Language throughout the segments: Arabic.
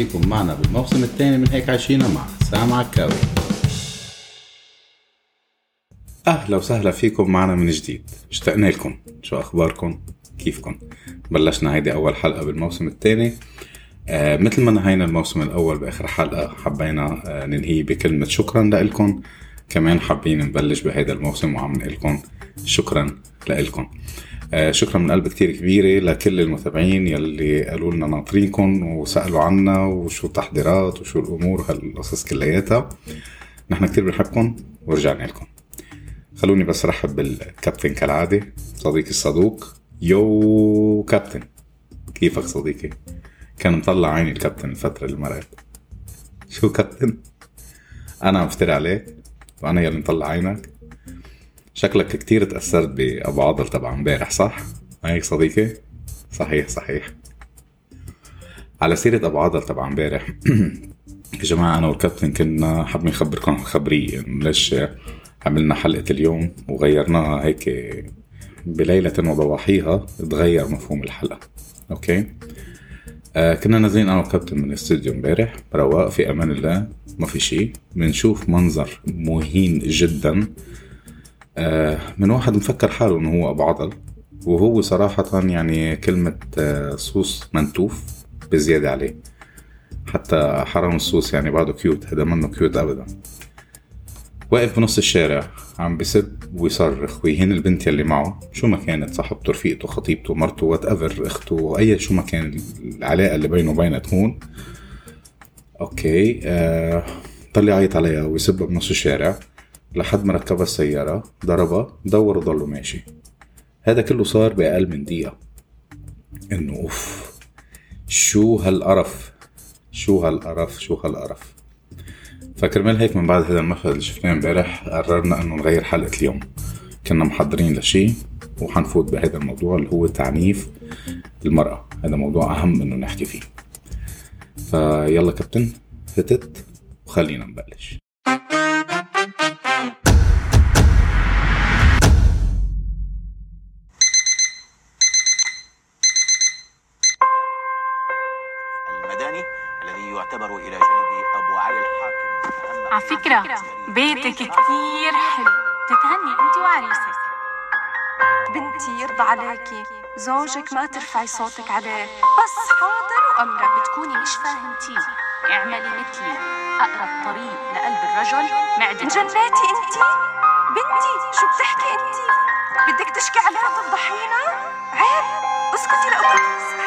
فيكم معنا بالموسم الثاني من هيك عايشينا مع سام عكاوي أهلا وسهلا فيكم معنا من جديد. اشتقنا لكم. شو أخباركم؟ كيفكم؟ بلشنا هيدي أول حلقة بالموسم الثاني. آه مثل ما نهينا الموسم الأول بآخر حلقة حبينا آه ننهي بكلمة شكرا لكم كمان حابين نبلش بهذا الموسم وعم نقول لكم شكرا لكم آه شكرا من قلب كتير كبيرة لكل المتابعين يلي قالوا لنا ناطرينكم وسألوا عنا وشو التحضيرات وشو الأمور هالقصص كلياتها. نحن كتير بنحبكم ورجعنا لكم خلوني بس رحب بالكابتن كالعادة صديقي الصدوق. يو كابتن كيفك صديقي؟ كان مطلع عيني الكابتن الفترة اللي مرقت. شو كابتن؟ أنا عم فتر عليك وأنا يلي مطلع عينك. شكلك كتير تأثرت بأبو عضل تبع امبارح صح؟ هيك صديقي؟ صحيح صحيح على سيرة أبو عضل تبع امبارح يا جماعة أنا والكابتن كنا حابين نخبركم خبرية ليش عملنا حلقة اليوم وغيرناها هيك بليلة وضواحيها تغير مفهوم الحلقة أوكي آه كنا نازلين أنا والكابتن من الاستوديو امبارح رواق في أمان الله ما في شيء بنشوف منظر مهين جدا من واحد مفكر حاله إنه هو أبو عضل وهو صراحة يعني كلمة آه صوص منتوف بزيادة عليه. حتى حرام الصوص يعني بعده cute هذا منه cute ابدا. واقف بنص الشارع عم بسب ويصرخ ويهين البنت يلي معه. شو ما كانت صاحبته رفيقته خطيبته مرته whatever أخته أي شو ما كان العلاقة اللي بينه وبينها تكون أوكي آه طلع يعيط عليها ويسبها بنص الشارع. لحد ما ركبها السيارة ضربها دور وضله ماشي. هذا كله صار بأقل من دقيقة. إنه أوف. شو هالقرف؟ شو هالقرف؟ شو هالقرف؟ فكرمال هيك من بعد هذا المشهد اللي شفناه امبارح؟ قررنا إنه نغير حلقة اليوم. كنا محضرين لشيء وحنفوت بهذا الموضوع اللي هو تعنيف المرأة. هذا موضوع أهم إنه نحكي فيه. فيلا كابتن فتت وخلينا نبلش. يعتبر إلى جانب أبو علي الحاكم. على فكرة بيتك كتير حلو. تتهني أنت وعريسك. بنتي يرضى عليكي زوجك ما ترفعي صوتك عليه. بس حاضر وأمرك بتكوني مش فاهمتيه اعملي مثلي. أقرب طريق لقلب الرجل معدتك. جنيتي أنتي؟ بنتي شو بتحكي أنتي؟ بدك تشكي عليها تفضحينا؟ عيب اسكتي لأبوك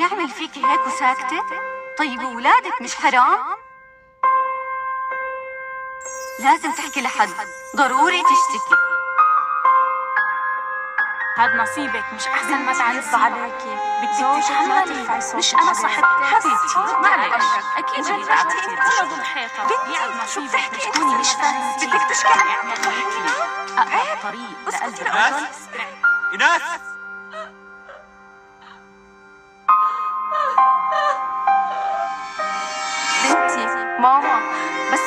بيعمل فيكي هيك وساكتة؟ طيب ولادك مش حرام؟ لازم تحكي لحد. ضروري تشتكي. هاد نصيبك مش أحسن ما تعرفي عليكي بدك تتحملي مش أنا. صاحبتك. حبيبتي ما عليك أكيد. قلب الحيطه بيعد بنتي شو بتحكي؟ بتكوني انتي مش فاهمتي بدك تشكي. تفضحينا مثلي اقرب طريق لقلب اسكتي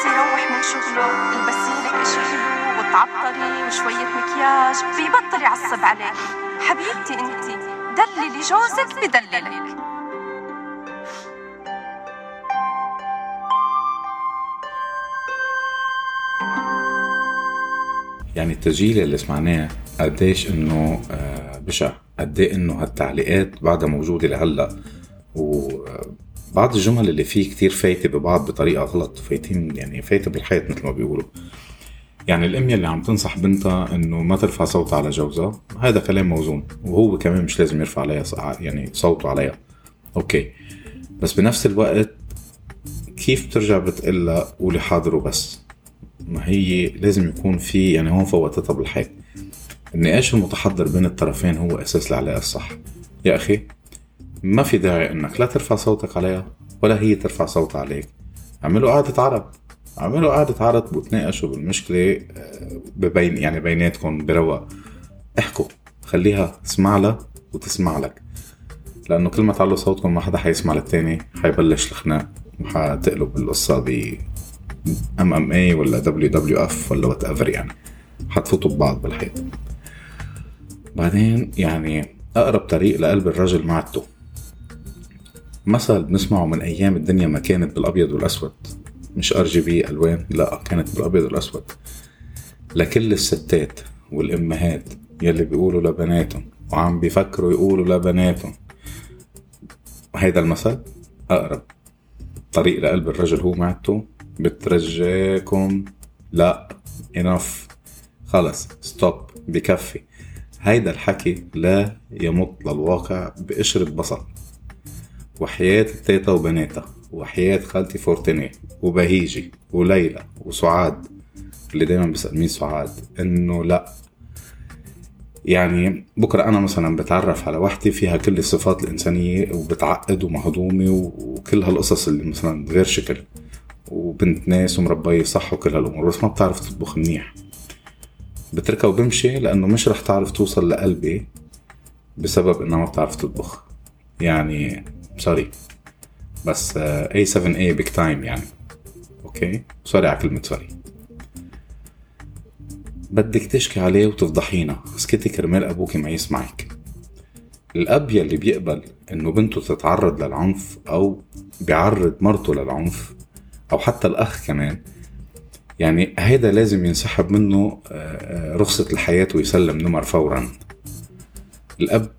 بس يروح من شغله. البسي لك اشي حلو وتعطري وشوية مكياج. بيبطل يعصب عليك. حبيبتي انتي دللي جوزك بدللك. يعني التسجيل اللي سمعناه قديش إنه آه، بشع. قد إيه إنه هالتعليقات بعدها موجودة لهلأ. وبعض الجمل اللي فيه كتير فايتة ببعض بطريقة غلط فايتين يعني فايتة بالحيط مثل ما بيقولوا. يعني الام اللي عم تنصح بنتها إنه ما ترفع صوتها على جوزها هذا كلام موزون وهو كمان مش لازم يرفع عليها يعني صوته عليها. okay. بس بنفس الوقت كيف بترجع بتقلها قولي حاضر وبس؟ ما هي لازم يكون في يعني هون فوتتها بالحيط. النقاش المتحضر بين الطرفين هو أساس العلاقة الصح. يا أخي. ما في داعي إنك لا ترفع صوتك عليها ولا هي ترفع صوتها عليك. اعملوا قعدة عرب. اعملوا قعدة عرب وتناقشوا بالمشكلة آه، ببين يعني بيناتكم برواق احكوا. خليها تسمع لها وتسمع لك. لأنه كل ما تعلوا صوتكم ما حدا حيسمع للتاني حيبلش الخناق وحتقلب القصة ب MMA ولا WWF ولا whatever يعني. حتفوتوا ببعض بالحيط. بعدين يعني أقرب طريق لقلب الرجل معدته مثل بنسمعه من أيام الدنيا ما كانت بالأبيض والأسود. مش RGB ألوان لا كانت بالأبيض والأسود. لكل الستات والأمهات يلي بيقولوا لبناتهم وعم بيفكروا يقولوا لبناتهم. هيدا المثل أقرب طريق لقلب الرجل هو معدته بترجاكم. لا enough خلص stop بكفي. هيدا الحكي لا يمط للواقع بقشرة بصل وحياة تيتا وبناتها وحياة خالتي فورتيني وبهيجي وليلى وسعاد اللي دايما بيسأل مين سعاد إنه لا. يعني بكرة أنا مثلا بتعرف على وحدة فيها كل الصفات الإنسانية وبتعقل ومهضومة وكل هالقصص اللي مثلا غير شكل وبنت ناس ومربية صح وكل هالأمور بس ما بتعرف تطبخ منيح. بتركها وبمشي لأنه مش رح تعرف توصل لقلبي بسبب إنها ما بتعرف تطبخ. يعني sorry. بس it's a big time يعني. okay؟ sorry على كلمة sorry. بدك تشكي عليه وتفضحينا اسكتي كرمال أبوك ما يسمعك. الأب يلي بيقبل إنه بنته تتعرض للعنف أو بيعرض مرته للعنف أو حتى الأخ كمان يعني هيدا لازم ينسحب منه آه، آه، رخصة الحياة ويسلم نمر فورا. الأب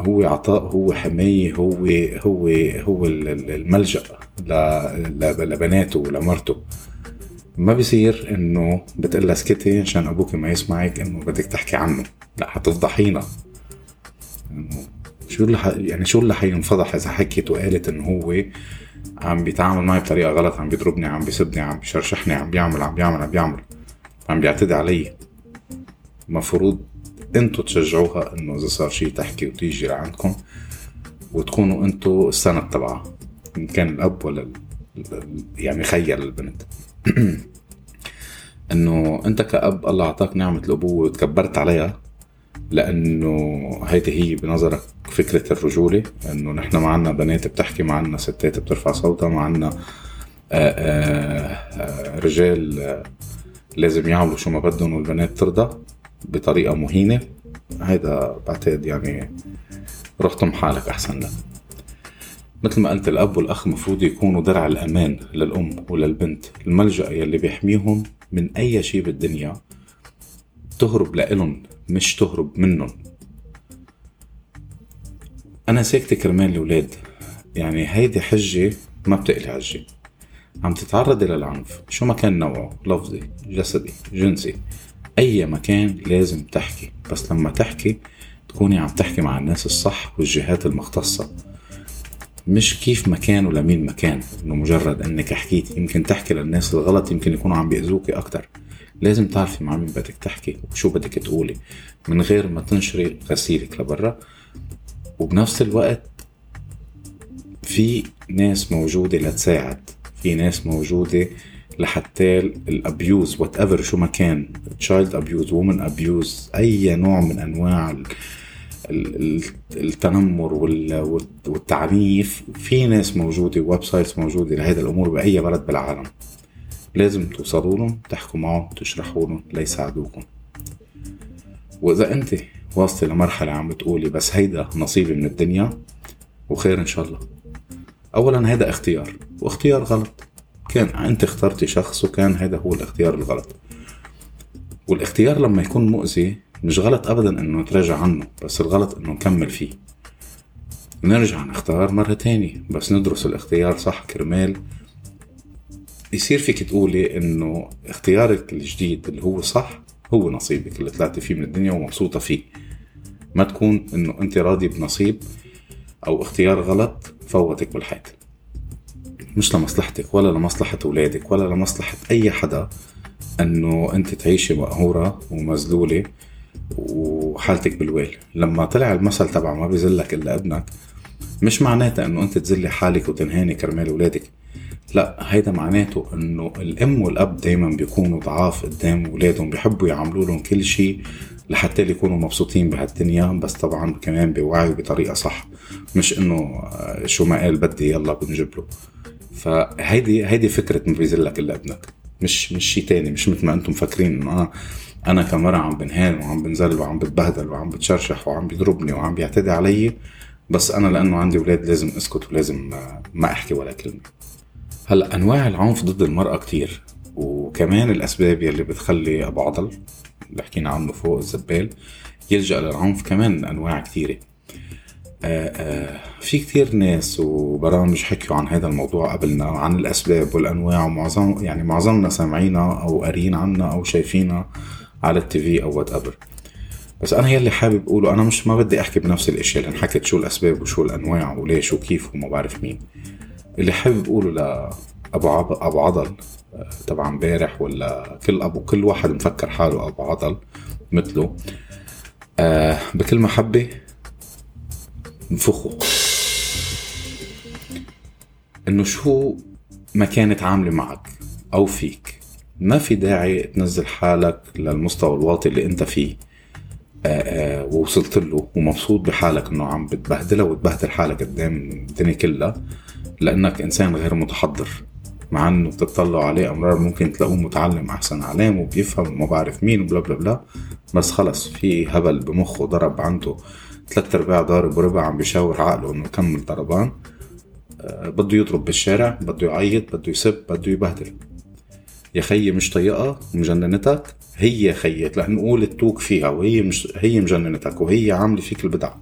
هو عطاء هو حماية هو هو هو الملجأ لبناته ولمرته. ما بيصير إنه بتقلها اسكتي عشان أبوك ما يسمعك إنه بدك تحكي عنه. لا حتفضحينا شو اللي يعني شو اللي حينفضح إذا حكيت وقالت إنه هو عم بيتعامل معي بطريقة غلط عم بيضربني عم بيسبني عم بيشرشحني عم بيعمل عم بيعمل عم بيعمل عم بيعتدي علي. المفروض انتو تشجعوها انه اذا صار شيء تحكي وتيجي لعندكم وتكونوا انتو السند تبعها إن كان الأب ولا يعني خير البنت إنه أنت كأب الله أعطاك نعمة الأبوة وتكبرت عليها لأنه هيدي هي بنظرك فكرة الرجولة إنه نحن معنا بنات بتحكي معنا ستات بترفع صوتها معنا آه، آه، آه، رجال لازم يعملوا شو ما بدهم والبنات ترضى. بطريقة مهينة. هيدا بعتقد يعني رحتم حالك أحسن لك مثل ما قلت الأب والأخ مفروض يكونوا درع الأمان للأم وللبنت. الملجأ يلي بيحميهم من أي شيء بالدنيا تهرب لإلن مش تهرب منهم. أنا ساكتة كرمال الأولاد. يعني هيدي حجة ما بتقلي عجة عم تتعرضي للعنف. شو ما كان نوعه لفظي جسدي جنسي. أي مكان لازم تحكي. بس لما تحكي تكوني عم تحكي مع الناس الصح والجهات المختصة. مش كيف مكان ولا مين مكان. إنه مجرد إنك حكيت. يمكن تحكي للناس الغلط يمكن يكونوا عم بيأذوكي أكتر. لازم تعرفي مع مين بدك تحكي وشو بدك تقولي. من غير ما تنشري غسيلك لبرا. وبنفس الوقت في ناس موجودة لتساعد. في ناس موجودة لحتى ال abuse whatever شو ما كان child abuse women abuse أي نوع من أنواع التنمر والتعنيف في ناس موجودة websites موجودة لهذه الأمور بأي بلد بالعالم. لازم توصلوا لهم تحكوا معهم تشرحوا لهم ليساعدوكم وإذا أنت واصلة لمرحلة عم بتقولي بس هيدا نصيبي من الدنيا وخير إن شاء الله. أولا هيدا اختيار واختيار غلط. كان أنت اخترتي شخص وكان هذا هو الاختيار الغلط. والاختيار لما يكون مؤذي مش غلط ابدا إنه نتراجع عنه بس الغلط إنه نكمل فيه. نرجع نختار مرة تانية بس ندرس الاختيار صح كرمال. يصير فيك تقولي إنه اختيارك الجديد اللي هو صح هو نصيبك اللي طلعتي فيه من الدنيا ومبسوطة فيه. ما تكون إنه أنت راضي بنصيب أو اختيار غلط فوتك بالحياة. مش لمصلحتك ولا لمصلحة أولادك ولا لمصلحة أي حدا أنه أنت تعيشي مقهورة ومذلولة وحالتك بالويل. لما طلع المثل تبع ما بيذلك إلا ابنك مش معناتها أنه أنت تذلي حالك وتنهاني كرمال أولادك. لا هيدا معناته إنه الأم والأب دايما بيكونوا ضعاف قدام أولادهم بيحبوا يعملوا لهم كل شيء لحتى يكونوا مبسوطين بهالدنيا بس طبعا كمان بوعي بطريقه صح. مش إنه شو ما قال بدي يلا بنجيب له. فهيدي هيدي فكرة بيذلك إلا ابنك. مش مش شيء تاني مش مثل ما أنتم مفكرين إنه أنا أنا كمرة عم بنهان وعم بنزل وعم بتبهدل وعم بتشرشح وعم بيضربني وعم بيعتدي علي بس أنا لأنه عندي أولاد لازم أسكت ولازم آه، ما أحكي ولا كلمة. هلأ أنواع العنف ضد المرأة كتير وكمان الأسباب يلي بتخلي أبو عضل اللي حكينا عنه فوق الزبال يلجأ للعنف كمان أنواع كثيره آه، آه، في كثير ناس وبرامج حكيوا عن هذا الموضوع قبلنا عن الأسباب والأنواع ومعظم يعني معظمنا سامعينها أو قاريين عنها أو شايفينها على ال TV أو whatever بس أنا يلي حابب أقوله أنا مش ما بدي أحكي بنفس الاشياء اللي انحكت شو الأسباب وشو الأنواع وليش وكيف وما بعرف مين. اللي حابب أقوله لابو عب... أبو عضل آه، تبع امبارح ولا كل ابو كل واحد مفكر حاله أبو عضل مثله آه بكل محبه انفخوا إنه شو ما كانت عاملة معك أو فيك؟ ما في داعي تنزل حالك للمستوى الواطي اللي أنت فيه. آآ آآ ووصلت له ومبسوط بحالك إنه عم بتبهدلها وتبهدل حالك قدام الدنيا كلها لأنك إنسان غير متحضر. مع إنه بتطلعوا عليه أمرار ممكن تلاقوه متعلم أحسن علام وبيفهم وما بعرف مين وبلا بلا بلا. بس خلص في هبل بمخه ضرب عنده ثلاث أرباع ضارب وربع عم بيشاور عقله إنه يكمل ضربان. آه، بده يضرب بالشارع بده يعيط بده يسب بده يبهدل. يا خيي مش طيقة ومجننتك هي خيي لنقول التوك فيها وهي مش هي مجننتك وهي عاملة فيك البدع.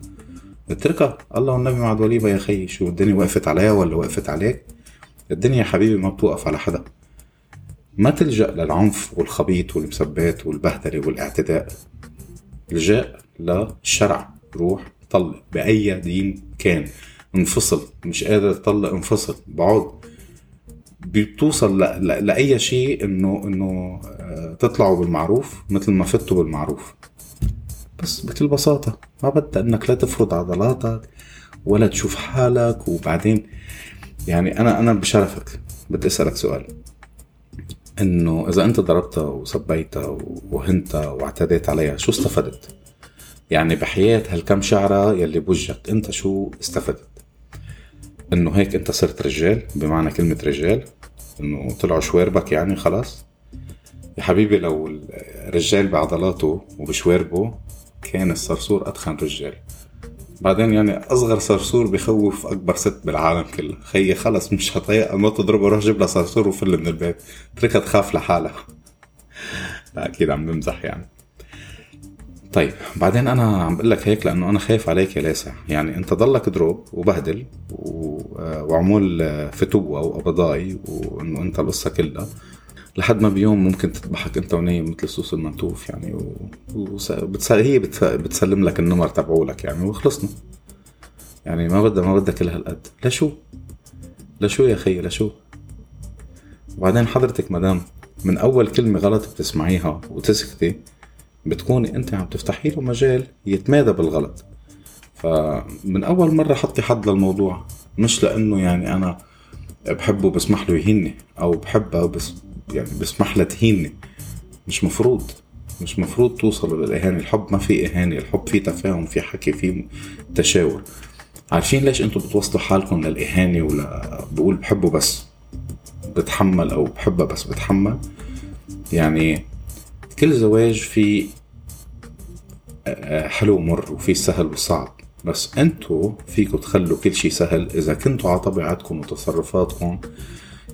اتركها. الله والنبي مع وليبة يا خيي. شو الدنيا وقفت عليها ولا وقفت عليك؟ الدنيا يا حبيبي ما بتوقف على حدا. ما تلجأ للعنف والخبيط والمسبات والبهدلة والاعتداء. الجأ للشرع روح طلق بأي دين كان. انفصل مش قادر تطلق انفصل بعد. بتوصل ل... ل... لأي شيء إنه إنه آه، تطلعوا بالمعروف مثل ما فتوا بالمعروف. بس بكل بساطة ما بدها إنك لا تفرض عضلاتك ولا تشوف حالك وبعدين يعني أنا أنا بشرفك. بدي أسألك سؤال. إنه إذا أنت ضربتها وسبيتها وهنتها واعتديت عليها شو استفدت؟ يعني بحياة هالكم شعرة يلي بوجهك أنت شو استفدت؟ إنه هيك أنت صرت رجال بمعنى كلمة رجال إنه طلعوا شواربك يعني خلاص. يا حبيبي لو الرجال بعضلاته وبشواربه كان الصرصور اتخن رجال. بعدين يعني أصغر صرصور بخوف أكبر ست بالعالم كله خيي خلص مش هطيق ما تضربه روح جيب لها صرصور وفل من البيت. اتركها تخاف لحالها. لا أكيد عم بمزح يعني. طيب بعدين أنا عم بقول لك هيك لأنه أنا خايف عليك يا لاسع. يعني أنت ضلك دروب وبهدل وعمول فتوة وقبضاي وإنه أنت القصة كلها. لحد ما بيوم ممكن تذبحك أنت ونايم مثل السوس المنتوف يعني و... وس... بتس... هي بت... بتسلم لك النمر تبعولك يعني وخلصنا. يعني ما بدها ما بدها كل هالقد. لشو؟ لشو يا خيي لشو؟ وبعدين حضرتك مدام من أول كلمة غلط بتسمعيها وتسكتي بتكوني أنت عم تفتحي له مجال يتمادى بالغلط. فمن أول مرة حطي حد للموضوع. مش لأنه يعني أنا بحبه بسمح له يهيني أو بحبها بس يعني بسمح لها تهيني. مش مفروض مش مفروض توصلوا للإهانة. الحب ما في إهانة الحب في تفاهم في حكي في تشاور. عارفين ليش أنتم بتوصلوا حالكم للإهانة ولا بقول بحبه بس بتحمل أو بحبها بس بتحمل؟ يعني كل زواج في حلو ومر وفي سهل وصعب. بس انتو فيكم تخلوا كل شيء سهل. إذا كنتوا على طبيعتكم وتصرفاتكم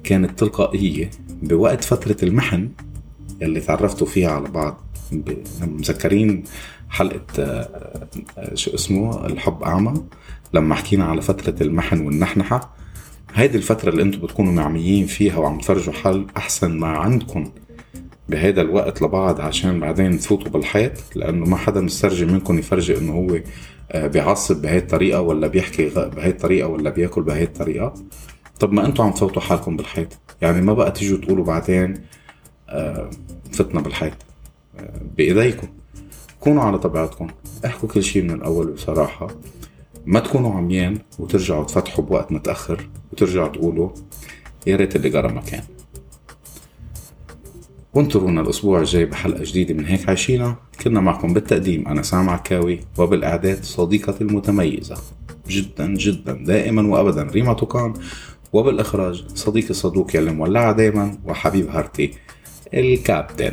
كانت تلقائية بوقت فترة المحن اللي تعرفتوا فيها على بعض. مذكرين حلقة آه، آه، شو اسمه؟ الحب أعمى. لما حكينا على فترة المحن والنحنحة هيدي الفترة اللي أنتم بتكونوا معميين فيها وعم تفرجوا حل أحسن ما عندكم. بهذا الوقت لبعض عشان بعدين تفوتوا بالحيط لأنه ما حدا مسترجي منكم يفرجي إنه هو آه، بيعصب بهي الطريقة ولا بيحكي بهي الطريقة ولا بياكل بهي الطريقة. طب ما أنتم عم تفوتوا حالكم بالحيط. يعني ما بقى تيجوا تقولوا بعدين آه، فتنا بالحيط آه، بإيديكم. كونوا على طبيعتكم. احكوا كل شيء من الأول بصراحة. ما تكونوا عميان وترجعوا تفتحوا بوقت متأخر وترجعوا تقولوا يا ريت اللي جرى مكان. وانطرونا الأسبوع الجاي بحلقة جديدة من هيك عايشينا. كنا معكم بالتقديم أنا سام عكاوي وبالإعداد صديقتي المتميزة. جدا جدا دائما وأبدا ريما توكان. وبالإخراج صديقي الصدوق يلي مولعة دائما وحبيب هارتي الكابتن.